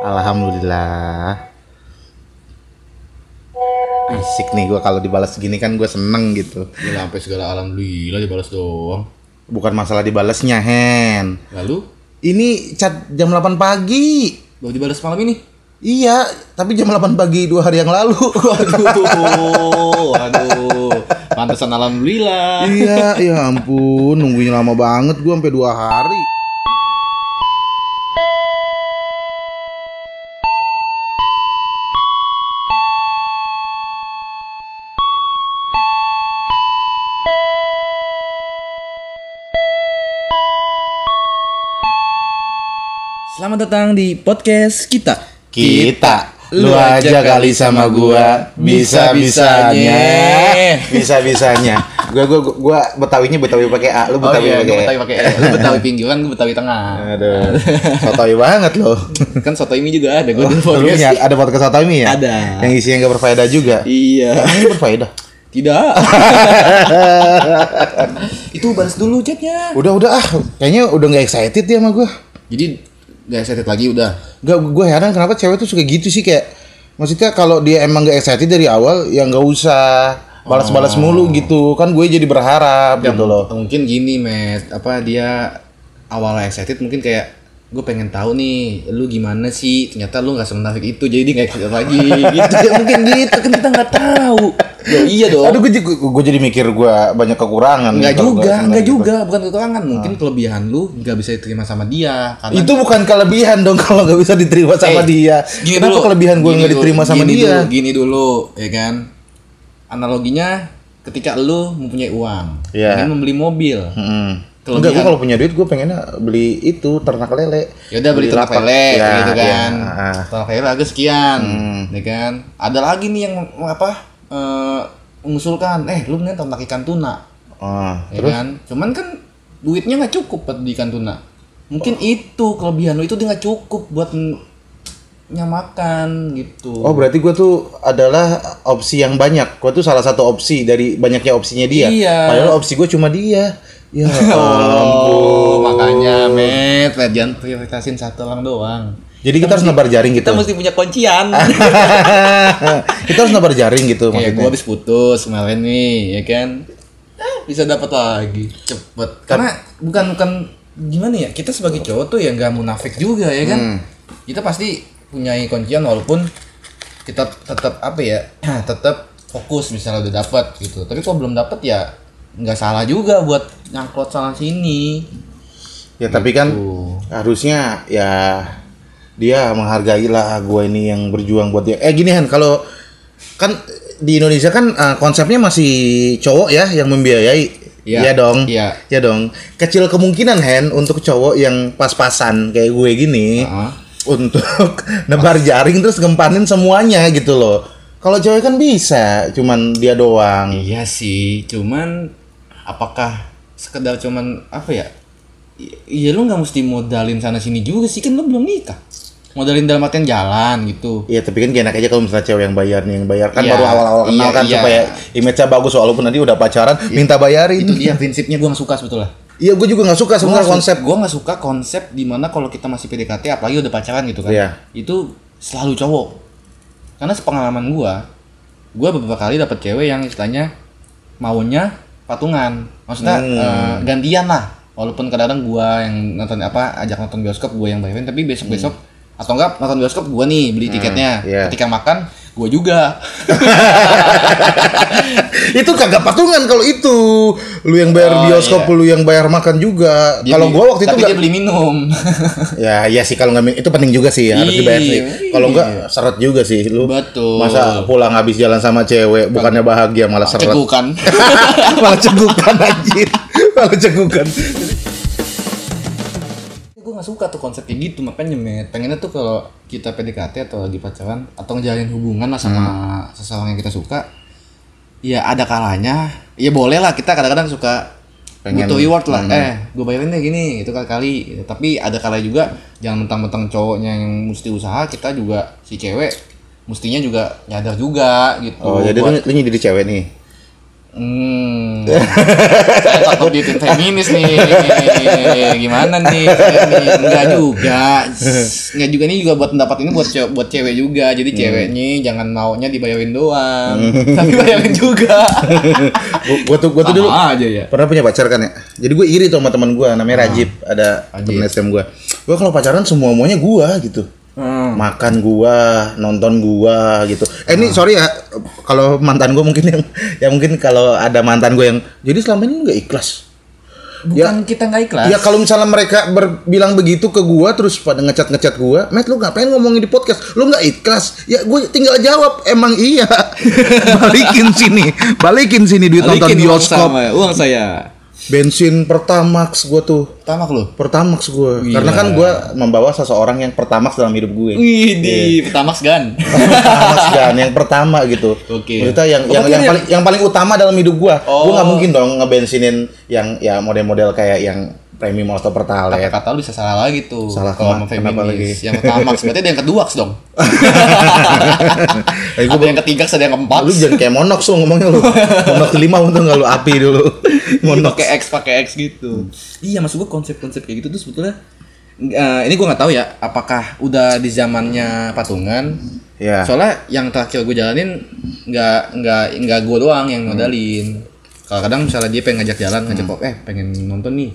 Alhamdulillah. Asik nih gue kalau dibalas gini kan gue seneng gitu. Gila sampai segala alhamdulillah dibalas doang. Bukan masalah dibalasnya Hen. Lalu Ini chat jam 8 pagi. baru dibalas malam ini. Iya, tapi jam 8 pagi dua hari yang lalu. Waduh, waduh. Pantesan alhamdulillah. iya, ya ampun, nungguin lama banget gue sampai dua hari. Selamat datang di podcast kita. Kita lu aja kali sama gua bisa bisanya bisa bisanya gua gua gua betawinya betawi pakai a lu Oh betawi iya, pakai gue betawi pakai E. Lu betawi pinggiran, gue betawi tengah. aduh sotoy banget loh Kan soto ini juga ada gue di Lu podcast. ada podcast sotoy ya Ada. yang isinya nggak berfaedah juga Iya. Ini berfaedah Tidak. Itu balas dulu chatnya. udah udah ah kayaknya udah nggak excited ya sama gua Jadi gak excited lagi udah. Gak, gue heran kenapa cewek tuh suka gitu sih kayak maksudnya kalau dia emang gak excited dari awal ya nggak usah balas-balas mulu gitu. Kan gue jadi berharap gitu loh. Mungkin gini, Met. Apa dia awalnya excited mungkin kayak gue pengen tahu nih lu gimana sih? Ternyata lu nggak semenafik itu jadi dia nggak excited lagi gitu. Ya mungkin gitu kan kita nggak tahu ya iya dong Aduh gue, gue, gue jadi mikir gue banyak kekurangan Enggak nih juga, enggak gitu. juga, bukan kekurangan. Mungkin kelebihan lu nggak bisa diterima sama dia karena Itu bukan kelebihan dong kalau nggak bisa diterima sama Eh, dia. gini Kenapa dulu, kelebihan gue nggak diterima sama gini dia? Dulu, gini dulu, ya kan? Analoginya ketika lu mempunyai uang, Iya. ingin membeli mobil. Kelebihan. Enggak, gue kalau punya duit gue pengennya beli itu ternak lele. ya udah beli ternak lapak. lele Ya, gitu ya, kan. ah. Ternak lele harga sekian, Hmm. ya kan? Ada lagi nih yang apa? Eh, mengusulkan, eh lu mending ternak ikan tuna, Oh, ya terus kan? Cuman kan duitnya nggak cukup buat di ikan tuna. Mungkin itu kelebihan lu itu dia nggak cukup buat nyamakan gitu. Oh berarti gue tuh adalah opsi yang banyak. Gue tuh salah satu opsi dari banyaknya opsinya dia. Iya. Padahal opsi gue cuma dia. Ya Oh, ampun. makanya met, met jangan prioritasin satu orang doang. Jadi kita harus nebar jaring gitu. Kita mesti punya kuncian. kita harus nebar jaring gitu Kayak maksudnya. gue habis putus kemarin nih, ya kan? Eh, bisa dapat lagi cepet. Karena bukan bukan gimana ya? Kita sebagai cowok tuh ya nggak munafik juga ya kan? Hmm. Kita pasti punya kuncian walaupun kita tetap apa ya? tetap fokus misalnya udah dapat gitu. Tapi kalau belum dapat ya nggak salah juga buat nyangkut sana sini. Ya tapi kan Tuh. harusnya ya dia menghargai lah gue ini yang berjuang buat dia. Eh gini Han, kalau kan di Indonesia kan eh, konsepnya masih cowok ya yang membiayai. Iya. Iya dong. Iya. Iya dong. Kecil kemungkinan Hen untuk cowok yang pas-pasan kayak gue gini Heeh. untuk nebar jaring terus gempanin semuanya gitu loh. Kalau cewek kan bisa, cuman dia doang. Iya sih, cuman apakah sekedar cuman apa ya? Iya lu nggak mesti modalin sana sini juga sih kan lu belum nikah. Modalin dalam artian jalan gitu. Iya tapi kan enak aja kalau misalnya cewek yang bayar nih yang bayar kan Iya, baru awal-awal kenal iya, kan iya. supaya image-nya bagus walaupun nanti udah pacaran minta bayarin. Itu dia prinsipnya gua nggak suka sebetulnya. Iya gue juga nggak suka sebenarnya konsep. gua nggak suka konsep di mana kalau kita masih PDKT apalagi udah pacaran gitu kan. Iya. Itu selalu cowok. Karena sepengalaman gua, gua beberapa kali dapet cewek yang istilahnya maunya patungan. Maksudnya Hmm. eh, gantian lah. Walaupun kadang-kadang gua yang nonton apa ajak nonton bioskop gua yang bayarin tapi besok-besok atau enggak nonton bioskop gua nih beli tiketnya. iya. Ketika makan gua juga. itu kagak patungan kalau itu. Lu yang bayar Oh, bioskop, iya. lu yang bayar makan juga. Kalau gua waktu itu nggak beli minum. Ya, iya sih kalau nggak itu penting juga sih harus Iya, dibayar sih. Kalau iya. nggak seret juga sih lu. Betul. Masa pulang habis jalan sama cewek bukannya bahagia malah seret. Cegukan. malah cegukan anjir. malah cegukan. Gue gak suka tuh konsep kayak gitu. Makanya met pengennya tuh kalau kita PDKT atau lagi pacaran atau ngejalin hubungan lah sama seseorang yang kita suka ya ada kalanya. Ya boleh lah kita kadang-kadang suka Pengen- butuh reward lah. eh gue bayarin deh gini itu kali kali tapi ada kalanya juga jangan mentang-mentang cowoknya yang mesti usaha kita juga si cewek mestinya juga nyadar juga gitu. Oh, jadi lu, buat- lu nyindir cewek nih. Hmm, saya takut ditin feminis nih. Gimana nih? Enggak juga. Enggak juga nih juga buat pendapat ini buat cewek, buat cewek juga. Jadi ceweknya jangan maunya dibayarin doang. Tapi bayarin juga. Gua, gua tuh gua tuh dulu aja ya. pernah punya pacar kan ya. Jadi gue iri tuh sama teman gue namanya Rajib, ada Rajib. temen SM gue. Gue kalau pacaran semua muanya gua gitu. Hmm. makan gua, nonton gua gitu. Eh ini sorry ya kalau mantan gua mungkin yang ya mungkin kalau ada mantan gua yang jadi selama ini nggak ikhlas. Bukan kita nggak ikhlas. Ya kalau misalnya mereka ber- bilang begitu ke gua terus pada ngecat-ngecat gua, "Met lu ngapain ngomongin di podcast? Lu nggak ikhlas?" Ya gue tinggal jawab, "Emang iya." balikin sini, balikin sini duit nonton Balikin uang bioskop. sama ya, uang saya. Bensin Pertamax gua tuh. Tamak lu. Pertamax gua. Gila. Karena kan gua membawa seseorang yang Pertamax dalam hidup gue. Wih, di Petamax Gan. Pertamax kan yang pertama gitu. Oke. Maksudnya yang Oh, yang, yang paling yang paling utama dalam hidup gua. Oh. Gua nggak mungkin dong ngebensinin yang ya model-model kayak yang premium atau pertalite. Kata lu bisa salah lagi tuh. Salah kalau sama feminis. Yang Petamax berarti ada yang kedua dong. Eh, gua ada yang ketiga, ada yang keempat. lu jangan kayak monox lu ngomongnya lu. monox lima untung nggak lu api dulu. Monox. pakai X pakai X gitu. Iya, maksud gua konsep-konsep kayak gitu tuh sebetulnya eh, ini gua nggak tahu ya, apakah udah di zamannya patungan. Ya. Soalnya yang terakhir gue jalanin nggak nggak nggak gue doang yang modalin. Kalau kadang misalnya dia pengen ngajak jalan, ngajak pop, eh pengen nonton nih.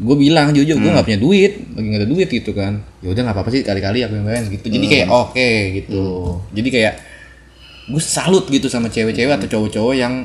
Gue bilang jujur gue nggak punya duit, lagi nggak ada duit gitu kan. Ya udah nggak apa-apa sih kali-kali aku yang bayar gitu. Jadi kayak oke gitu. Jadi kayak gue salut gitu sama cewek-cewek atau cowok-cowok yang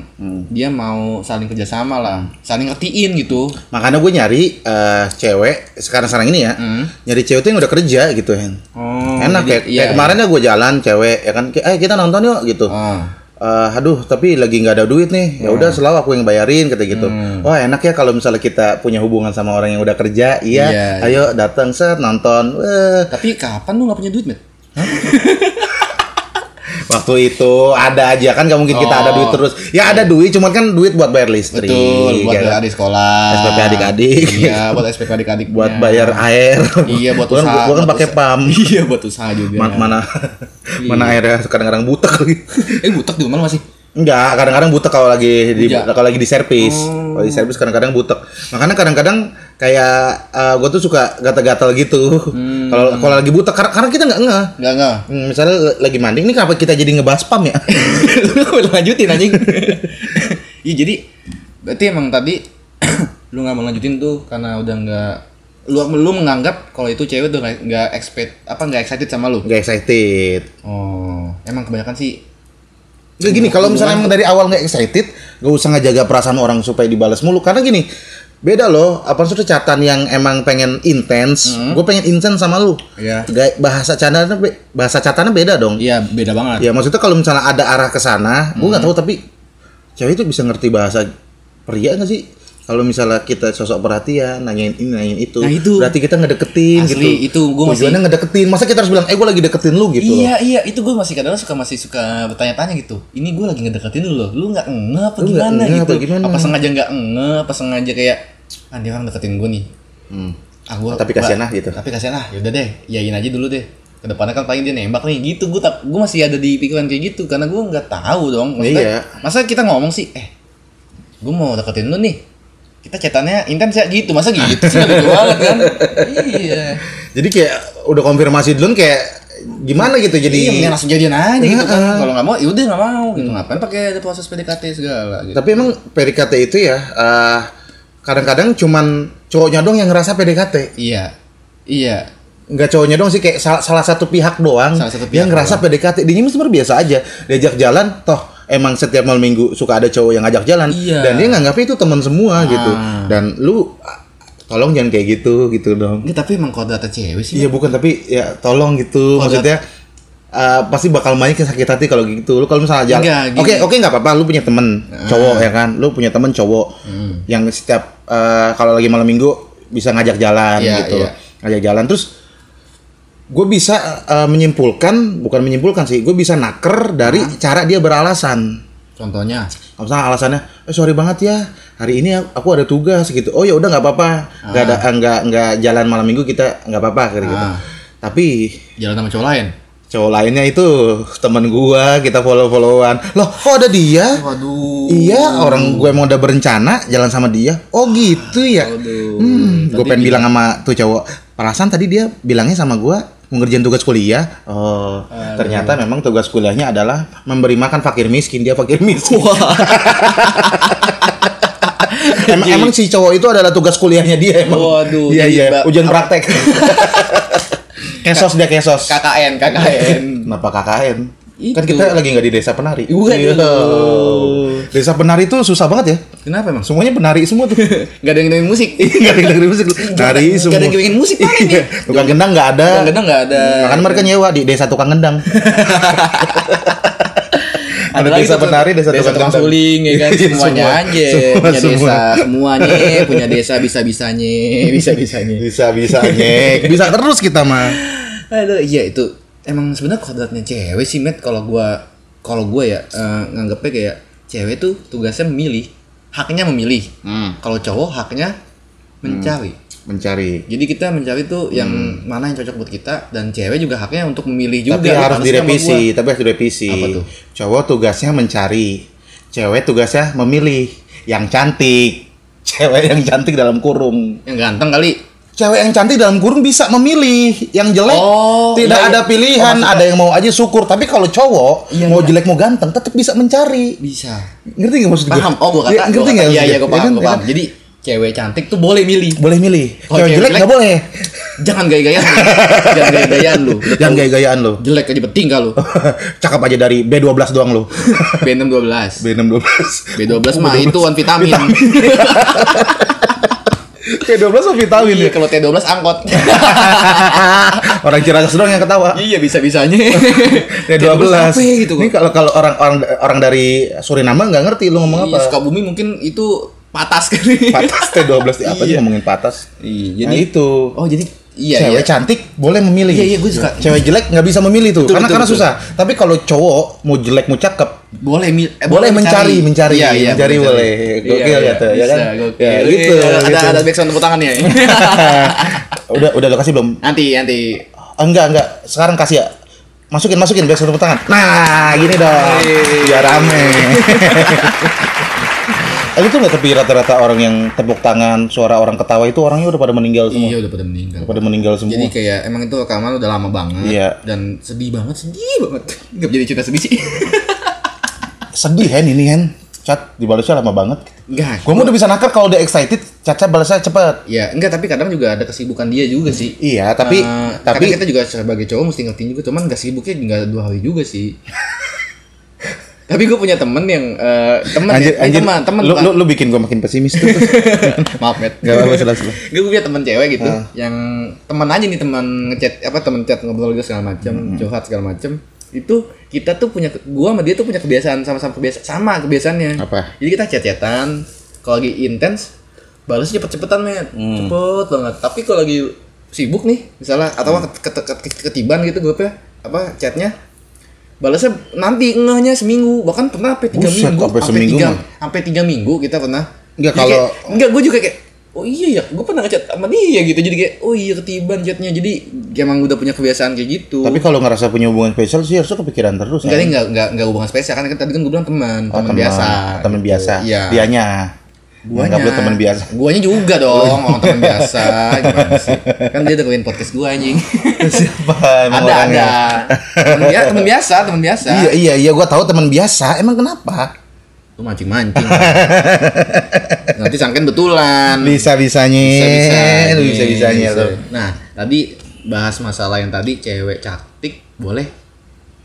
dia mau saling kerjasama lah, saling ngertiin gitu. Makanya gue nyari eh, cewek sekarang-sekarang ini ya, Hmm. nyari cewek tuh yang udah kerja gitu Hen. Oh, Enak jadi- kayak, iya, kayak kemarin ya gue jalan cewek ya kan, kayak, eh kita nonton yuk gitu. Ah. Eh, aduh tapi lagi nggak ada duit nih. Ya udah selalu aku yang bayarin kata gitu. Wah enak ya kalau misalnya kita punya hubungan sama orang yang udah kerja iya, Iya, ayo datang set nonton. Weh. Tapi kapan lu nggak punya duit, Met? waktu itu ada aja kan nggak mungkin kita ada Oh. duit terus ya ada duit cuman kan duit buat bayar listrik Betul, buat ya kan? adik sekolah. SPP adik-adik. Iya, buat SPP adik-adik. buat bayar air Iya, buat kan, usaha. gua kan pakai pam Iya, buat usaha juga. Ma- mana mana airnya kadang-kadang butek lagi Eh, butek di mana masih? Enggak, kadang-kadang butek kalau lagi di Hujan. kalau lagi di servis. Oh. Kalau di servis kadang-kadang butek. Makanya kadang-kadang kayak gue tuh suka gatal-gatal gitu. Hmm. Kalau kalau lagi butek karena, karena kita nggak ngeh. Enggak, enggak. Hmm, misalnya lagi mandi, ini kenapa kita jadi ngebahas pam ya? lu lanjutin anjing. Iya, jadi berarti emang tadi lu nggak mau lanjutin tuh karena udah nggak lu lu menganggap kalau itu cewek tuh nggak nggak expect apa nggak excited sama lu. Gak excited. Oh, emang kebanyakan sih Gak gini, kalau misalnya emang dari awal nggak excited, gak usah ngejaga perasaan orang supaya dibalas mulu. Karena gini, beda loh. Apa maksudnya catatan yang emang pengen intens, gue pengen intens sama lu. Iya. Gak- bahasa be- bahasa catatannya beda dong. Iya, beda banget. Ya maksudnya kalau misalnya ada arah ke sana, gue nggak tahu tapi cewek itu bisa ngerti bahasa pria nggak sih? Kalau misalnya kita sosok perhatian, nanyain ini, nanyain itu, Nah, itu. berarti kita ngedeketin Asli, gitu. itu gua masih- Tujuannya ngedeketin. Masa kita harus bilang, eh gue lagi deketin lu gitu loh. Iya iya itu gue masih kadang suka masih suka bertanya-tanya gitu. Ini gue lagi ngedeketin lu loh. Lu nggak nge apa Lu gimana nge gitu? apa gimana? sengaja nggak nge? Apa sengaja kayak ah dia orang deketin gue nih. Hmm. Ah, gua, Tapi kasihan lah gitu. Tapi kasihan lah. Yaudah deh, yain aja dulu deh. Ke depannya kan paling dia nembak nih gitu. Gue tak gue masih ada di pikiran kayak gitu karena gue nggak tahu dong. Maksudnya, Iya. Masa kita ngomong sih, eh gue mau deketin lu nih. Kita chatannya intens ya gitu. Masa gitu sih nggak lucu banget kan? Iya. Jadi kayak udah konfirmasi duluan kayak gimana gitu jadi. Iya, langsung jadian aja gitu kan. Kalau nggak mau, yaudah nggak mau gitu. Ngapain pakai ada proses PDKT segala gitu. Tapi emang PDKT itu ya eh, kadang-kadang cuman cowoknya dong yang ngerasa PDKT. Iya, iya. Enggak cowoknya dong sih kayak salah, salah satu pihak doang Salah satu pihak yang ngerasa PDKT. Dia sebenarnya biasa aja. Diajak jalan toh emang setiap malam minggu suka ada cowok yang ngajak jalan Iya. dan dia nganggapnya itu teman semua gitu. Dan lu ah, tolong jangan kayak gitu gitu dong. Nggak, tapi emang kodratnya cewek sih. Iya bukan tapi ya tolong gitu Oh, maksudnya eh, pasti bakal banyak sakit hati kalau gitu. Lu kalau misalnya jalan, oke oke nggak apa-apa. Lu punya temen cowok ya kan, lu punya temen cowok yang setiap eh, kalau lagi malam minggu bisa ngajak jalan Iya, gitu, iya. ngajak jalan. Terus gue bisa eh, menyimpulkan, bukan menyimpulkan sih, gue bisa naker dari cara dia beralasan. Contohnya, Misalnya alasannya, eh sorry banget ya, hari ini aku ada tugas gitu. Oh ya udah nggak apa-apa, nggak ada nggak nggak jalan malam minggu kita nggak apa-apa kayak gitu. Ah. Tapi jalan sama cowok lain. Cowok lainnya itu teman gua, kita follow-followan. Loh, kok ada dia? Waduh. Iya, orang gue emang udah berencana jalan sama dia. Oh gitu ya. Waduh. Hmm, gue pengen bilang sama tuh cowok. Perasaan tadi dia bilangnya sama gua mau ngerjain tugas kuliah. Oh, ternyata memang tugas kuliahnya adalah memberi makan fakir miskin. Dia fakir miskin. emang, emang si cowok itu adalah tugas kuliahnya dia emang. Waduh, Iya iya. Ujian praktek. kesos dia kesos. KKN, KKN. Kenapa KKN? Kan Itu. kita lagi nggak di desa penari. Iya. Desa penari itu susah banget ya. Kenapa emang? Semuanya penari semua tuh. Gak ada yang dengerin musik. Gak ada yang dengerin musik. Nari semua. ada yang bikin musik, mana Iya. nih? Tukang gendang nggak ada. Tukang gendang nggak ada. Makanya mereka nyewa di desa tukang gendang. ada lagi desa penari, desa, desa tukang suling ya kan Iya, semuanya semua. aja Semua, punya semua. desa semuanya punya desa bisa bisanya bisa bisanya Bisa bisanya. Bisa terus kita mah. Aduh, iya itu emang sebenarnya kodratnya cewek sih met kalau gua kalau gua ya eh, nganggepnya kayak cewek tuh tugasnya memilih haknya memilih Hmm. kalau cowok haknya mencari Mencari. jadi kita mencari tuh yang mana yang cocok buat kita dan cewek juga haknya untuk memilih juga Tapi harus direvisi, tapi harus direvisi. Apa tuh? Cowok tugasnya mencari, cewek tugasnya memilih yang cantik. Cewek yang cantik dalam kurung. yang ganteng kali Cewek yang cantik dalam kurung bisa memilih, yang jelek Oh, tidak iya, ada iya. pilihan, Oh, maksudnya- ada yang mau aja syukur. Tapi kalau cowok Iya, mau iya. jelek mau ganteng, tetap bisa mencari. bisa Ngerti nggak maksud gue? paham oh gua kata Ya, ngerti nggak? iya iya gue? paham Ya kan, gua ya paham kan? jadi cewek cantik tuh boleh milih Boleh milih. Oh, cewek cewek jelek nggak boleh. jangan gaya-gayaan lu. jangan gaya-gayaan lu Udah Jangan gaya-gayaan lo. jelek aja bertingkah lu Cakep aja dari B12 doang lo. B6 12 B6 12. B12 mah itu one vitamin. B12 mah vitamin iya, ya. kalau T12 angkot. Orang Ciracas doang yang ketawa. iya, bisa-bisanya. T12. apa ya gitu Ini kalau kalau orang orang orang dari Suriname nggak ngerti lu ngomong Iya, apa. Sukabumi mungkin itu patas kali. Patas T12 apa sih Iya. ngomongin patas? Iya, Nah jadi itu. Oh, jadi iya cewek iya. cantik boleh memilih. Iya, iya, gue suka. Cewek jelek nggak bisa memilih tuh, Betul, karena betul, karena betul. susah. Tapi kalau cowok mau jelek mau cakep, Boleh eh, boleh mencari, mencari, Iya, iya, mencari boleh. Gokil ya tuh, ya Bisa, kan? gokil. Ya, Iya, gitu, Ada gitu. ada backsound tepuk tangan ya. udah udah lo kasih belum? nanti nanti enggak enggak, sekarang kasih ya. Masukin masukin biar tepuk tangan. Nah, gini dong. Biar rame. Eh, itu nggak tapi rata-rata orang yang tepuk tangan, suara orang ketawa itu orangnya udah pada meninggal semua. Iya udah pada meninggal. Udah pada meninggal semua. Jadi kayak emang itu rekaman udah lama banget Iya. dan sedih banget, sedih banget. Gak jadi cerita sedih sih. Sedih Hen ini Hen. Cat dibalasnya lama banget. Enggak. Gua mah udah bisa nakar kalau udah excited, Caca balasnya cepet. Ya, enggak tapi kadang juga ada kesibukan dia juga sih. Iya, tapi Eh, tapi kita juga sebagai cowok mesti ngertiin juga, cuman gak sibuknya enggak dua hari juga sih. tapi gue punya temen yang eh, temen anjir, ya, anjir, teman, temen lu, lu, lu bikin gua makin pesimis tuh. maaf met Gak apa-apa, silah, silah. gue punya temen cewek gitu Ah. yang teman aja nih teman ngechat apa teman chat ngobrol gitu segala macam Hmm. curhat segala macam itu kita tuh punya gua sama dia tuh punya kebiasaan sama-sama kebiasaan sama kebiasaannya Apa? jadi kita chat-chatan kalau lagi intens balas cepet-cepetan met Hmm. cepet banget tapi kalau lagi sibuk nih misalnya atau Hmm. ket- ket- ket- ket- ketiban gitu grupnya apa chatnya balasnya nanti ngehnya seminggu bahkan pernah sampai tiga Buset, minggu sampai seminggu tiga sampai tiga minggu kita pernah Enggak, Jadi kalau- kayak- enggak gue juga kayak oh iya ya gue pernah ngechat sama dia gitu jadi kayak oh iya ketiban chatnya jadi emang udah punya kebiasaan kayak gitu Tapi kalau ngerasa punya hubungan spesial sih harusnya kepikiran terus. enggak ya. enggak enggak hubungan spesial kan tadi kan gue bilang teman Oh, teman biasa Teman gitu. biasa. iya Dianya. Guanya Anggap lu teman biasa. guanya juga dong orang teman biasa gimana sih kan dia dengerin podcast gue anjing Siapa ada orangnya? ada teman biasa teman biasa teman biasa Iya iya iya gua tahu teman biasa. Emang kenapa? lu mancing mancing nanti sangken betulan Bisa bisanya. bisa Bisa bisanya bisa. tuh. Nah, tadi bahas masalah yang tadi cewek cantik boleh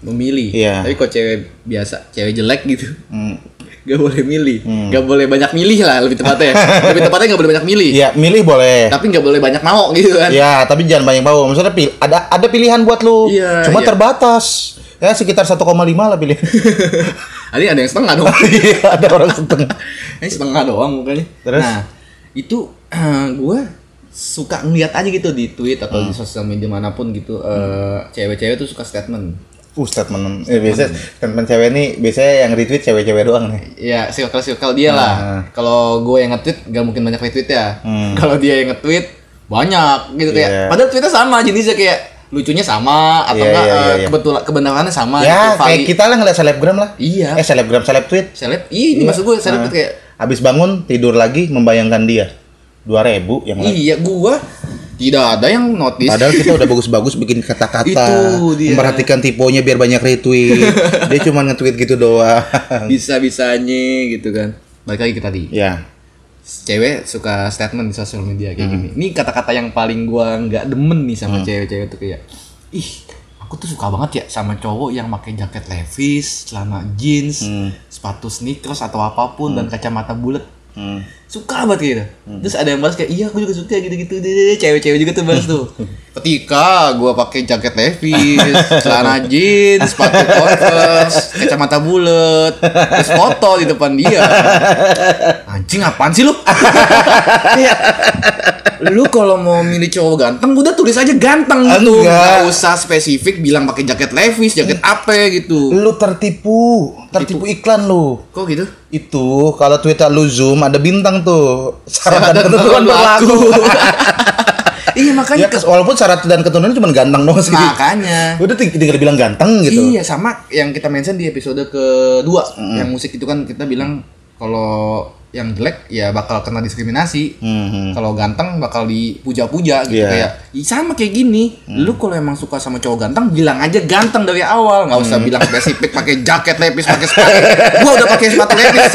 memilih. Iya. Tapi kok cewek biasa, cewek jelek gitu, Hmm. Gak boleh milih. Gak boleh banyak milih lah lebih tepatnya. lebih tepatnya gak boleh banyak milih. Iya milih boleh. Tapi gak boleh banyak mau gitu kan. Ya, tapi jangan banyak bau. Maksudnya pil- ada ada pilihan buat lu. Iya, Cuma iya. terbatas. Ya sekitar 1,5 lah pilihan. Ada ada yang setengah dong. Iya, ada orang setengah. Ini setengah doang mukanya. Terus? Nah, itu gue suka ngeliat aja gitu di tweet atau di sosial media mana pun gitu eh, cewek-cewek tuh suka statement Uh, statement. Eh, biasa statement cewek ini biasanya yang retweet cewek-cewek doang nih. Ya, circle circle dia lah. Nah. Kalau gue yang nge-tweet gak mungkin banyak retweet ya. Hmm. Kalau dia yang nge-tweet banyak gitu kayak. Iya. Padahal tweetnya sama jenisnya kayak lucunya sama atau Iya, enggak eh, iya, iya. kebetulan kebenarannya sama ya gitu. kayak kita lah ngeliat selebgram lah Iya. eh selebgram seleb tweet seleb. Iya, ini maksud gue seleb Nah, kayak habis bangun tidur lagi membayangkan dia dua ribu yang lain iya gua tidak ada yang notice. Padahal kita udah bagus-bagus bikin kata-kata, memperhatikan tiponya biar banyak retweet. Dia cuma nge-tweet gitu doang. bisa-bisanya gitu kan. Balik lagi ke tadi. ya, Cewek suka statement di sosial media kayak gini. Ini kata-kata yang paling gua nggak demen nih sama cewek-cewek tuh kayak ih aku tuh suka banget ya sama cowok yang pakai jaket Levi's, celana jeans, sepatu sneakers atau apa pun dan kacamata bulat. Hmm. Suka banget gitu. Terus ada yang balas kayak iya aku juga suka gitu-gitu deh. Cewek-cewek juga tuh balas tuh. Ketika gua pakai jaket Levi's, celana jeans, sepatu Converse, kacamata bulat, terus foto di depan dia. Anjing apaan sih lu? Kayak, lu kalau mau milih cowok ganteng udah tulis aja ganteng gitu. Enggak. Gak usah spesifik bilang pakai jaket Levi's, jaket apa gitu. lu tertipu, tertipu iklan lu. Kok gitu? Itu kalau Twitter lu zoom ada bintang tuh. Syarat dan ketentuan berlaku. iya makanya ya, kes- walaupun syarat dan ketentuan cuma ganteng doang sih. makanya Udah ting- tinggal bilang ganteng gitu. Iya sama yang kita mention di episode kedua yang musik itu kan kita bilang kalau yang jelek ya bakal kena diskriminasi. Hmm. Kalau ganteng bakal dipuja-puja gitu Iya. kayak "Ih, sama kayak gini. Lu kalau emang suka sama cowok ganteng bilang aja ganteng dari awal, nggak usah bilang spesifik pakai jaket lepis, pakai sepatu. Gua udah pakai sepatu lepis.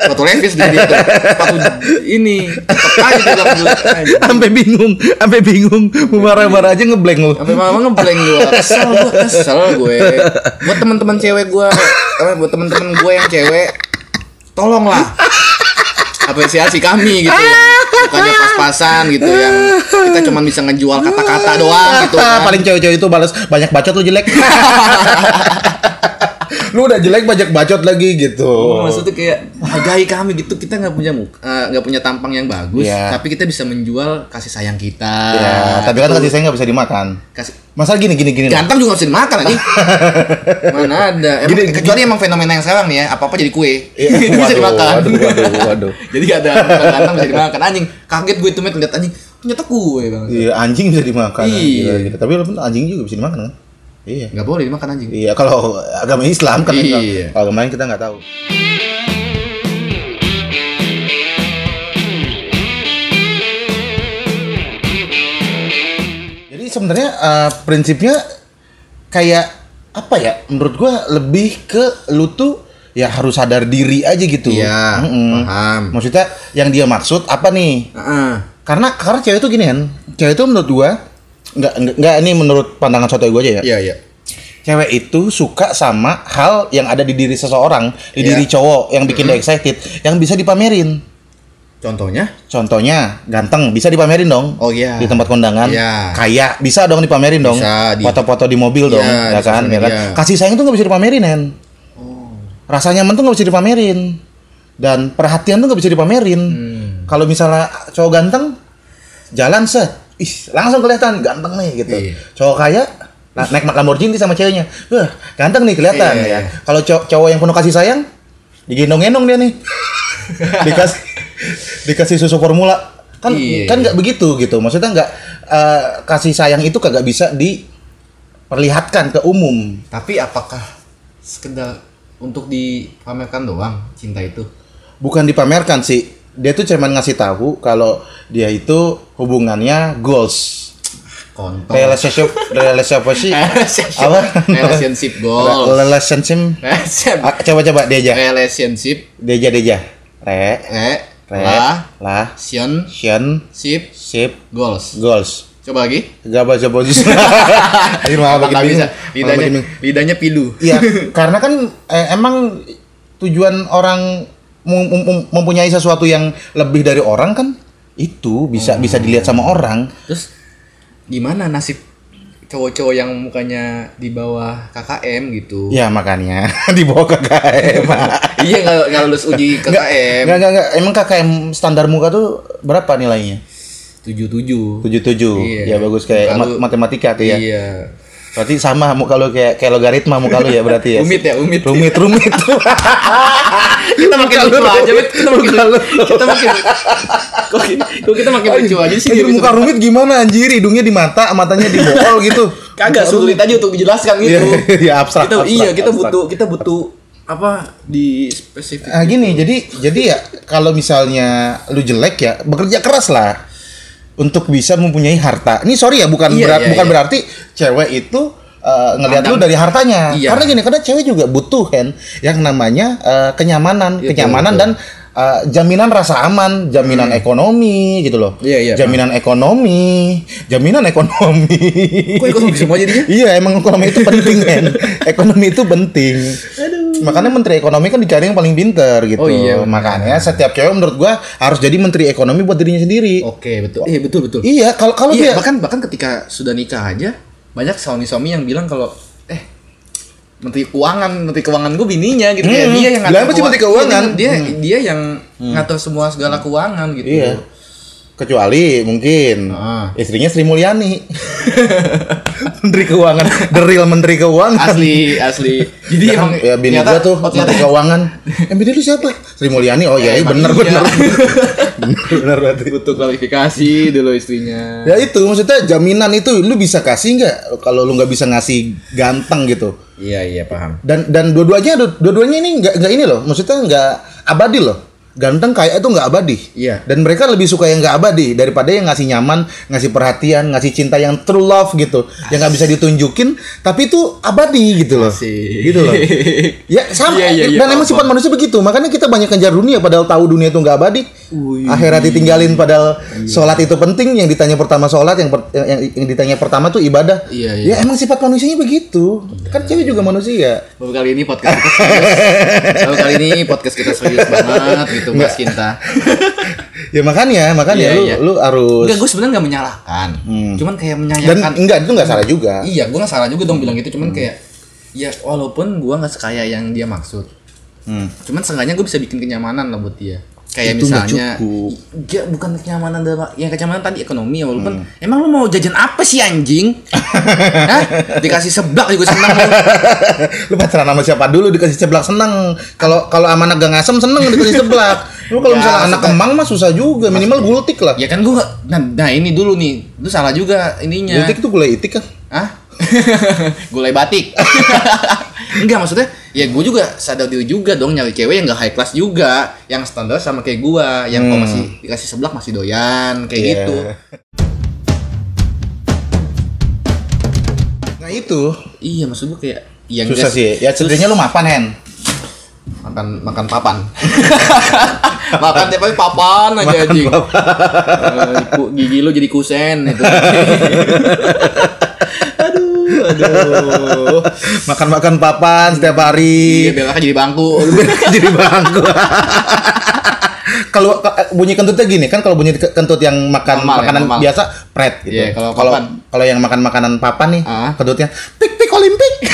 Sepatu lepis dia dia tuh. Sepatu ini. Sampai bingung, sampai bingung. Mau marah-marah aja ngeblank lu. Sampai mama ngeblank gue, kesel gue, kesel gue. Buat teman-teman cewek gue, apa buat teman-teman gue yang cewek, tolonglah apresiasi kami gitu ya. Bukannya pas-pasan gitu yang kita cuma bisa ngejual kata-kata doang gitu kan. Paling cewek-cewek itu balas banyak bacot lu jelek. lu udah jelek banyak bacot lagi gitu. Oh, maksudnya kayak hargai kami gitu kita nggak punya muka eh, nggak punya tampang yang bagus Iya. tapi kita bisa menjual kasih sayang kita Ya, tapi kan kasih saya nggak bisa dimakan. kasih Masa gini gini gini. ganteng juga bisa dimakan aja mana ada emang, Gini, kecuali emang fenomena yang sekarang nih ya apa apa jadi kue Iya, bisa dimakan Waduh, waduh, waduh. jadi ada ganteng bisa dimakan anjing kaget gue tuh met lihat anjing ternyata kue bang Iya, anjing bisa dimakan. Iya. Gila, gitu. Tapi walaupun anjing juga bisa dimakan kan? Iya. nggak boleh dimakan anjing Iya, kalau agama Islam kan Iya. kalau agama lain kita nggak tahu. Jadi sebenarnya eh, prinsipnya kayak apa ya? Menurut gua lebih ke lu tuh ya harus sadar diri aja gitu. Iya, Mm-mm. paham. Maksudnya yang dia maksud apa nih? Heeh. Karena karena cewek itu gini kan, cewek itu menurut gua nggak nggak nggak ini menurut pandangan sotoy gua aja ya. iya iya Cewek itu suka sama hal yang ada di diri seseorang, di Iya. diri cowok yang bikin dia excited, yang bisa dipamerin. contohnya Contohnya ganteng bisa dipamerin dong. Oh, iya. Di tempat kondangan. Iya. Kaya bisa dong dipamerin dong. Bisa, di- Foto-foto di mobil Iya, dong, ya kan? Ya kan? Kasih sayang tuh nggak bisa dipamerin, Hen. Oh. Rasa nyaman tuh nggak bisa dipamerin. Dan perhatian tuh nggak bisa dipamerin. Hmm. Kalau misalnya cowok ganteng, jalan set, ih langsung kelihatan ganteng nih gitu. Iya. Cowok kaya na- naik Lamborghini sama ceweknya, wah ganteng nih kelihatan Iya, ya. iya. Kalau cow- cowok yang penuh kasih sayang, digendong-gendong dia nih, dikasih dikasih susu formula, kan Iya. kan nggak begitu gitu. Maksudnya nggak eh, kasih sayang itu kagak bisa diperlihatkan ke umum. tapi apakah sekedar untuk dipamerkan doang cinta itu bukan dipamerkan sih dia tuh cuman ngasih tahu kalau dia itu hubungannya goals. Kontol. Relationship relationship apa sih? Apa? Relationship goals. Relationship. Coba coba deja. Relationship. Deja deja. Re. Eh re. Lah lah sion. Shen ship ship goals. Goals. Coba lagi. Gak baca bagus Aduh, malah makin bisa. lidahnya lidahnya pilu. Iya, karena kan eh, emang tujuan orang mempunyai sesuatu yang lebih dari orang kan itu bisa bisa dilihat sama orang. terus gimana nasib cowok-cowok yang mukanya di bawah KKM gitu Ya makanya di bawah KKM. iya nggak nggak lulus uji KKM enggak, enggak. Emang KKM standar muka tuh berapa nilainya? tujuh tujuh 77. Iya. Ya bagus kayak mat- matematika tuh ya. iya Berarti sama muka lu kayak kayak logaritma muka lu ya berarti ya. Rumit ya, rumit. Rumit, rumit. Kita makin lucu aja, Bet. kita makin kita makin kok, kita makin lucu aja sih. Anjir, muka rumit gimana anjir? Hidungnya di mata, matanya di bool gitu. Kagak sulit aja untuk dijelaskan gitu. Iya, iya, abstrak, Kita, iya, kita butuh kita butuh apa di spesifik. Nah gini, jadi jadi ya kalau misalnya lu jelek ya bekerja keras lah untuk bisa mempunyai harta. Ini sorry ya, bukan Iya, berat- iya, bukan iya. berarti cewek itu uh, ngelihat lu dari hartanya. Iya. Karena gini, karena cewek juga butuh kan yang namanya uh, kenyamanan, Iya, kenyamanan Hmm. dan uh, jaminan rasa aman, jaminan ekonomi gitu loh. Iya, iya, Jaminan ekonomi, jaminan ekonomi. Kok ekonomi semua jadinya? Iya, emang ekonomi itu penting kan. ekonomi itu penting. Makanya menteri ekonomi kan dicari yang paling pinter gitu. Oh, iya. Makanya setiap cewek menurut gua harus jadi menteri ekonomi buat dirinya sendiri. Oke, betul. Iya, betul betul. Iya, kalau kalau Iya, dia bahkan bahkan ketika sudah nikah aja banyak suami-suami yang bilang kalau eh menteri keuangan, menteri keuangan gue bininya gitu kayak Hmm, dia yang keuangan? Iya, Dia dia yang ngatur semua segala keuangan gitu. Iya. Kecuali mungkin Ah. istrinya Sri Mulyani. menteri keuangan, the real menteri keuangan. Asli, asli. Jadi Ya kan, emang ya bini ternyata- gua tuh oh, ternyata menteri keuangan. Eh bini lu siapa? Sri Mulyani. Oh iya, Eh, bener iya. bener. bener bener berarti. butuh klarifikasi dulu istrinya. Ya itu maksudnya jaminan itu lu bisa kasih nggak kalau lu nggak bisa ngasih ganteng gitu. Iya, iya, paham. dan dan dua-duanya dua-duanya ini nggak nggak ini loh maksudnya nggak abadi loh ganteng kayak itu nggak abadi. Iya. dan mereka lebih suka yang nggak abadi daripada yang ngasih nyaman ngasih perhatian ngasih cinta yang true love gitu. Yang nggak bisa ditunjukin tapi itu abadi gitu loh. Asik. gitu loh. Ya sama. Iya, iya, iya, dan emang sifat manusia begitu. Makanya kita banyak kejar dunia padahal tahu dunia itu nggak abadi Wih. akhirat ditinggalin padahal Iya. sholat itu penting yang ditanya pertama sholat yang, per- yang, yang, ditanya pertama tuh ibadah Iya, iya. ya emang sifat manusianya begitu kan cewek juga manusia Baru kali ini podcast kita serius. Baru kali ini podcast kita serius banget gitu Mas Cinta. ya makanya makanya Iya, lu iya. lu harus Enggak, gue sebenarnya nggak menyalahkan. Cuman kayak dan menyayangkan. enggak itu enggak salah juga Iya, gue nggak salah juga dong bilang gitu. Hmm. Cuman kayak ya walaupun gue nggak sekaya yang dia maksud. Hmm. Cuman seenggaknya gue bisa bikin kenyamanan lah buat dia. Kayak Itu misalnya, cukup. ya bukan kenyamanan dalam, yang kenyamanan tadi ekonomi ya walaupun Hmm. emang lu mau jajan apa sih anjing? Hah? Dikasih seblak juga seneng lu. pacaran sama siapa dulu dikasih seblak seneng kalau kalau sama anak gang asem seneng dikasih seblak lu kalau Ya, misalnya anak kemang mah susah juga minimal gultik lah Ya kan gue nah, nah ini dulu nih, lu salah juga ininya. gultik itu gulai itik kan Hah? Gulai batik. Enggak maksudnya? Ya gue juga sadar diri juga dong nyari cewek yang gak high class juga. Yang standar sama kayak gue yang kok masih dikasih seblak masih doyan kayak Iya. gitu. Nah itu. Iya maksud gue kayak yang susah just- sih. Ya setidaknya lu mapan hen. Makan makan papan. Makan tiap hari papan aja anjing. Eh, ku- gigi lu jadi kusen itu aduh aduh makan makan papan setiap iya hari belakang jadi bangku jadi bangku kalau ka- bunyi kentutnya gini kan kalau bunyi ke- kentut yang makan Normal ya, makanan normal. biasa pret gitu. Iya, kalau kalau kalau yang makan makanan papan nih Ah. kentutnya pik pik olimpik.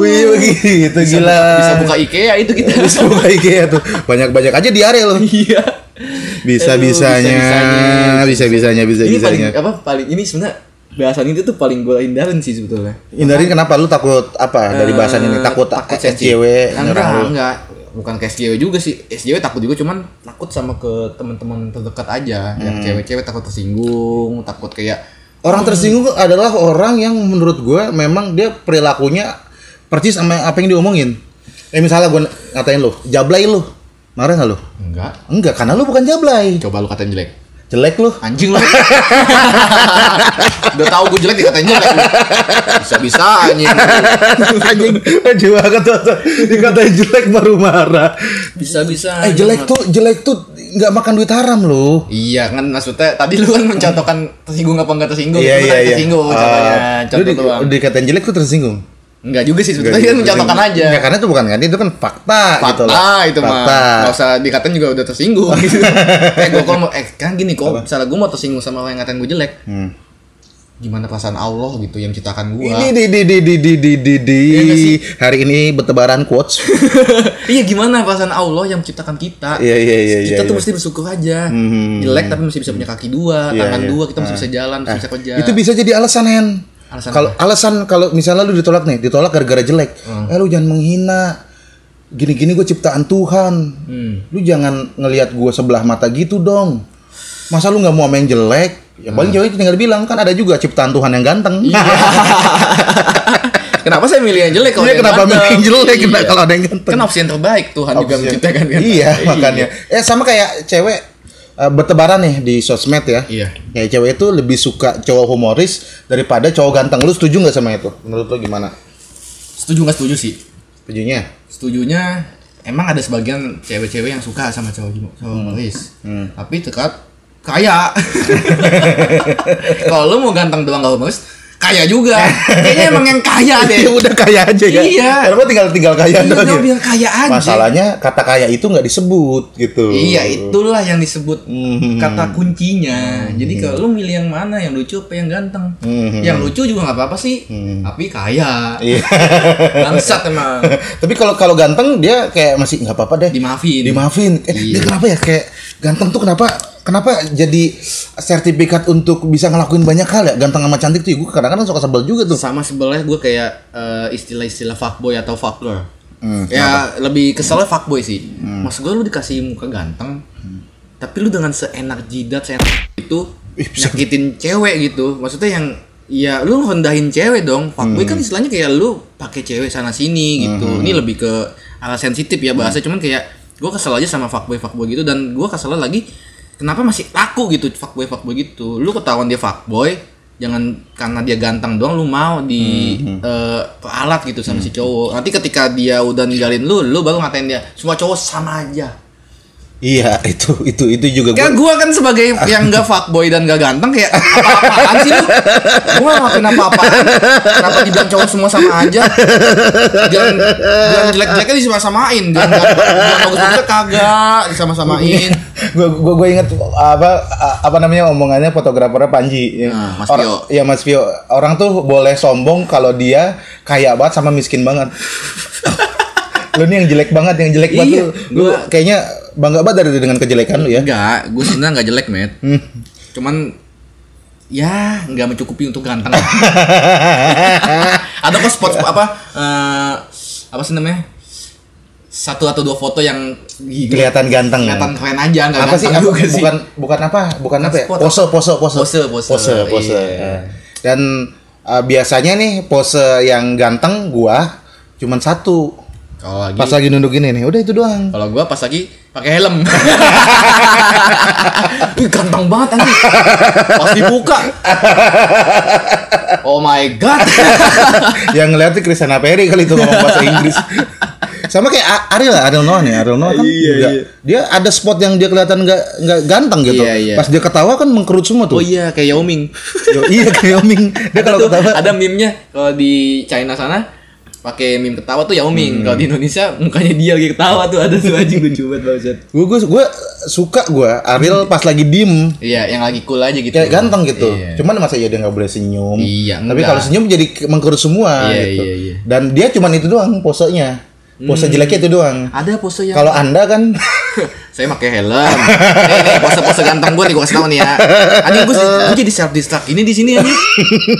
Wih begitu gila. bisa buka IKEA itu kita bisa buka IKEA tuh. Banyak-banyak aja diare loh. iya Bisa bisanya, bisa bisanya, bisa ini paling bisanya. apa paling ini sebenarnya bahasan itu tuh paling gue hindarin sih sebetulnya Hindarin kenapa lu takut apa dari bahasan ini? Eh, Takut takut SJW enggak nyerang lu. enggak bukan ke SJW juga sih SJW takut juga cuman takut sama ke teman-teman terdekat aja yang Hmm. cewek-cewek takut tersinggung takut kayak Orang tersinggung adalah orang yang menurut gue memang dia perilakunya persis sama apa yang diomongin. Eh misalnya gue ngatain lu, jablay lu. Marah nggak lu? enggak Enggak, karena lu bukan jablay. coba lu katain jelek Jelek lu. anjing lu udah tahu gue jelek dikatain jelek bisa-bisa anjing Anjing, aja banget tuh. Dikatain jelek baru marah. bisa-bisa Eh jelek tuh, jelek tuh nggak makan duit haram lu. Iya kan maksudnya tadi lu kan mencontohkan tersinggung apa enggak tersinggung Iya Itu iya kan iya. tersinggung contohnya Ah, contoh lu di, doang dikatain jelek tuh tersinggung. Enggak juga sih sebetulnya kan mencontohkan aja. Enggak karena itu bukan ganti itu kan fakta, fakta gitu loh. itu mah. Enggak usah dikatain juga udah tersinggung oh, gitu. eh gua kalau eh kan gini kok misalnya gua mau tersinggung sama orang yang ngatain gua jelek. Hmm. Gimana perasaan Allah gitu yang ciptakan gua. Ini di di di di di di di, di. Ya, hari ini bertebaran quotes. iya gimana perasaan Allah yang menciptakan kita. Iya iya iya. Kita iya, tuh iya. mesti bersyukur aja. -hmm. hmm, hmm jelek hmm. tapi masih bisa punya kaki dua, yeah, tangan yeah. dua, kita masih ah. bisa jalan, masih ah. bisa kerja. Itu bisa jadi alasan Hen Alasan Kalau alasan kalau misalnya lu ditolak nih, ditolak gara-gara jelek. Eh lu jangan menghina. Gini-gini gue ciptaan Tuhan. Hmm. Lu jangan ngelihat gue sebelah mata gitu dong. Masa lu nggak mau sama yang jelek? Ya paling cewek tinggal bilang kan ada juga ciptaan Tuhan yang ganteng. Kenapa saya milih yang jelek kalau Iya yang kenapa ganteng? milih yang jelek Iya. Kenapa kalau ada yang ganteng? Kan opsi yang terbaik Tuhan juga Opsi- menciptakan kan. Iya, makanya. Eh sama kayak cewek eh, bertebaran nih di sosmed ya. Iya. Kayak cewek itu lebih suka cowok humoris daripada cowok ganteng. Lu setuju nggak sama itu? Menurut lu gimana? Setuju nggak setuju sih? Setujunya? Setujunya emang ada sebagian cewek-cewek yang suka sama cowok cowok Hmm. humoris. Tapi tetap kaya. Kalau lu mau ganteng doang gak humoris, kaya juga. Kayaknya emang yang kaya deh. Ya udah kaya aja ya. Iya. Kenapa tinggal tinggal kaya Iya, doang ya? bilang kaya aja. Masalahnya kata kaya itu nggak disebut gitu. Iya, itulah yang disebut Hmm. kata kuncinya. Jadi kalau lu milih yang mana, yang lucu apa yang ganteng? Hmm. Yang lucu juga nggak apa-apa sih, tapi kaya. Iya. Bangsat emang. Tapi kalau kalau ganteng dia kayak masih nggak apa-apa deh. Dimaafin. Dimaafin. Eh, Iya. Dia kenapa ya kayak ganteng tuh kenapa kenapa jadi sertifikat untuk bisa ngelakuin banyak hal ya? Ganteng sama cantik tuh gue kadang-kadang suka sebel juga tuh. Sama sebelahnya gue kayak eh, istilah-istilah fuckboy atau fuckgirl. Hmm, ya lebih keselnya fuckboy sih. Maksud gue lu dikasih muka ganteng, tapi lu dengan seenak jidat seenak itu Ih, nyakitin cewek gitu. Maksudnya yang ya lu rendahin cewek dong. Fuckboy Hmm. kan istilahnya kayak lu pakai cewek sana sini gitu. Ini lebih ke arah sensitif ya bahasa Hmm. cuman kayak gue kesel aja sama fuckboy fuckboy gitu dan gue kesel lagi kenapa masih laku gitu fuckboy fuckboy gitu. Lu ketahuan dia fuckboy jangan karena dia ganteng doang lu mau di Hmm, eh, peralat gitu sama si cowok. Nanti ketika dia udah ninggalin lu, lu baru ngatain dia semua cowok sama aja. Iya, itu itu itu juga Kan gue. gua kan sebagai yang gak fuckboy dan gak ganteng kayak apa-apaan sih lu? Gua gak ngelakuin apa-apaan. Kenapa dibilang cowok semua sama aja? Jangan jangan jelek-jeleknya disama-samain. Jangan bagus-bagusnya kagak disama-samain. gue gue gue inget apa apa namanya omongannya fotografernya Panji. Nah, Mas Vio. Iya Mas Vio. Orang tuh boleh sombong kalau dia kaya banget sama miskin banget. lu nih yang jelek banget, yang jelek banget Iya, lu. Lu gua- kayaknya bangga banget dari dengan kejelekan lu ya. Enggak, gue sebenarnya nggak jelek, Met. Cuman ya nggak mencukupi untuk ganteng. Ada kok spot apa eh, apa sih namanya? Satu atau dua foto yang Kelihatan ganteng. kelihatan keren aja, nggak apa sih? Apa, juga sih. bukan bukan apa? Bukan apa ya? Pose, pose, pose. Pose, pose. Pose, pose. Iya. Eh. Dan eh, biasanya nih pose yang ganteng gua cuman satu. Kalau lagi Pas lagi nunduk gini nih, udah itu doang. kalau gua pas lagi pakai helm. Wih, ganteng banget anjing. Pas dibuka. Oh my god. yang ngeliat tuh Christiana Perry kali itu ngomong bahasa Inggris. Sama kayak Ariel lah, Ariel Noah nih, Ariel Noah kan Iya, juga, iya. dia ada spot yang dia kelihatan nggak nggak ganteng gitu. Iya, iya. Pas dia ketawa kan mengkerut semua tuh. Oh iya, kayak Yao Ming. Yo, iya kayak Oming. Dia kalau ketawa ada meme-nya kalau di China sana pakai meme ketawa tuh Yao Hmm. Ming. Kalau di Indonesia mukanya dia lagi ketawa tuh ada tuh anjing lucu banget banget. gue gue gue suka gue Ariel pas lagi diem Iya, yang lagi cool aja gitu. kayak ganteng gitu. Iya. Cuman masa ya dia nggak boleh senyum. Iya, Tapi kalau senyum jadi ke- mengkerut semua Iya, gitu. iya, iya. Dan dia cuman itu doang posenya. Pose Hmm. jeleknya itu doang. Ada pose yang Kalau Anda kan saya pakai helm. nih, nih pose-pose ganteng gue nih gue kasih tau nih ya. Anjing gue, gue jadi self distract ini di sini anjing.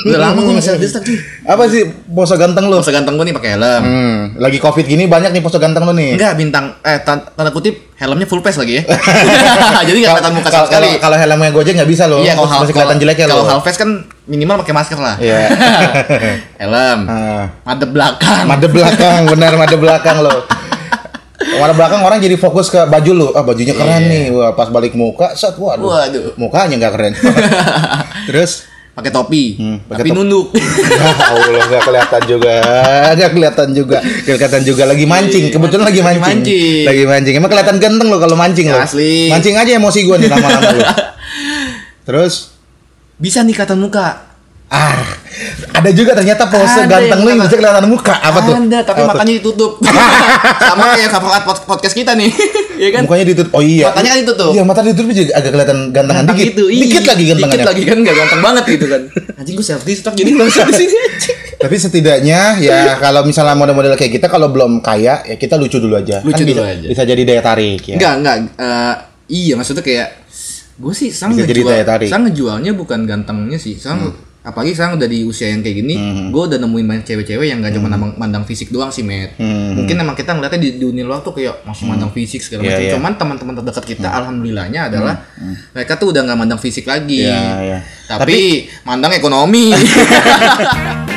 Udah lama gue self distract cuy. apa sih pose ganteng lu? Pose ganteng gue nih pakai helm. Hmm, lagi Covid gini banyak nih pose ganteng lu nih. Enggak bintang eh tan- tanda kutip helmnya full face lagi ya. Jadi nggak kelihatan muka sama Kalau- sekali. kalau- Kalau helmnya Gojek nggak bisa loh. Iya, kalau masih kelihatan jeleknya Kalau loh. half face kan minimal pakai masker lah. Iya. Helm. Ah. Madep belakang. Made belakang, benar made belakang lo. Made belakang orang jadi fokus ke baju lu. Ah bajunya keren Iya. nih. Wah, pas balik muka, set waduh. Waduh. Mukanya nggak keren. Terus pakai topi. Hmm, pakai tapi topi. nunduk. Ya Allah nggak kelihatan juga, nggak kelihatan juga, kelihatan juga lagi mancing. Kebetulan lagi Lagi mancing. mancing. Lagi mancing. Emang kelihatan ganteng lo kalau mancing lo. Asli. Mancing aja emosi gua nih lama-lama lo. Terus Bisa nih kelihatan muka. ah ada juga ternyata pose Ada ganteng lu yang bisa kelihatan muka apa tuh? Ada, tapi Apa tuh? makanya ditutup. Sama kayak cover art pod- podcast kita nih. Iya kan? Mukanya ditutup. Oh iya. Matanya kan ditutup. Iya, mata ditutup juga agak kelihatan gantengan Ganteng dikit. gitu. Ih, Dikit lagi gantengannya. Dikit lagi kan enggak ganteng banget gitu kan. Anjing gue self distract jadi enggak usah di sini anjing. Tapi setidaknya ya kalau misalnya model-model kayak kita kalau belum kaya ya kita lucu dulu aja. Lucu kan dulu bisa, aja. Bisa jadi daya tarik ya. Enggak, enggak. Eh, iya, maksudnya kayak gue sih sang Bisa jadi ngejual, daya tarik. sang ngejualnya bukan gantengnya sih, sang apalagi sekarang udah di usia yang kayak gini gue udah nemuin banyak cewek-cewek yang gak cuma mandang, mandang fisik doang sih met. Mungkin emang kita ngeliatnya di dunia luar tuh kayak masih mandang fisik segala Iya, macam. iya. cuman teman-teman terdekat kita alhamdulillahnya adalah mereka tuh udah nggak mandang fisik lagi. Iya, iya. tapi, mandang ekonomi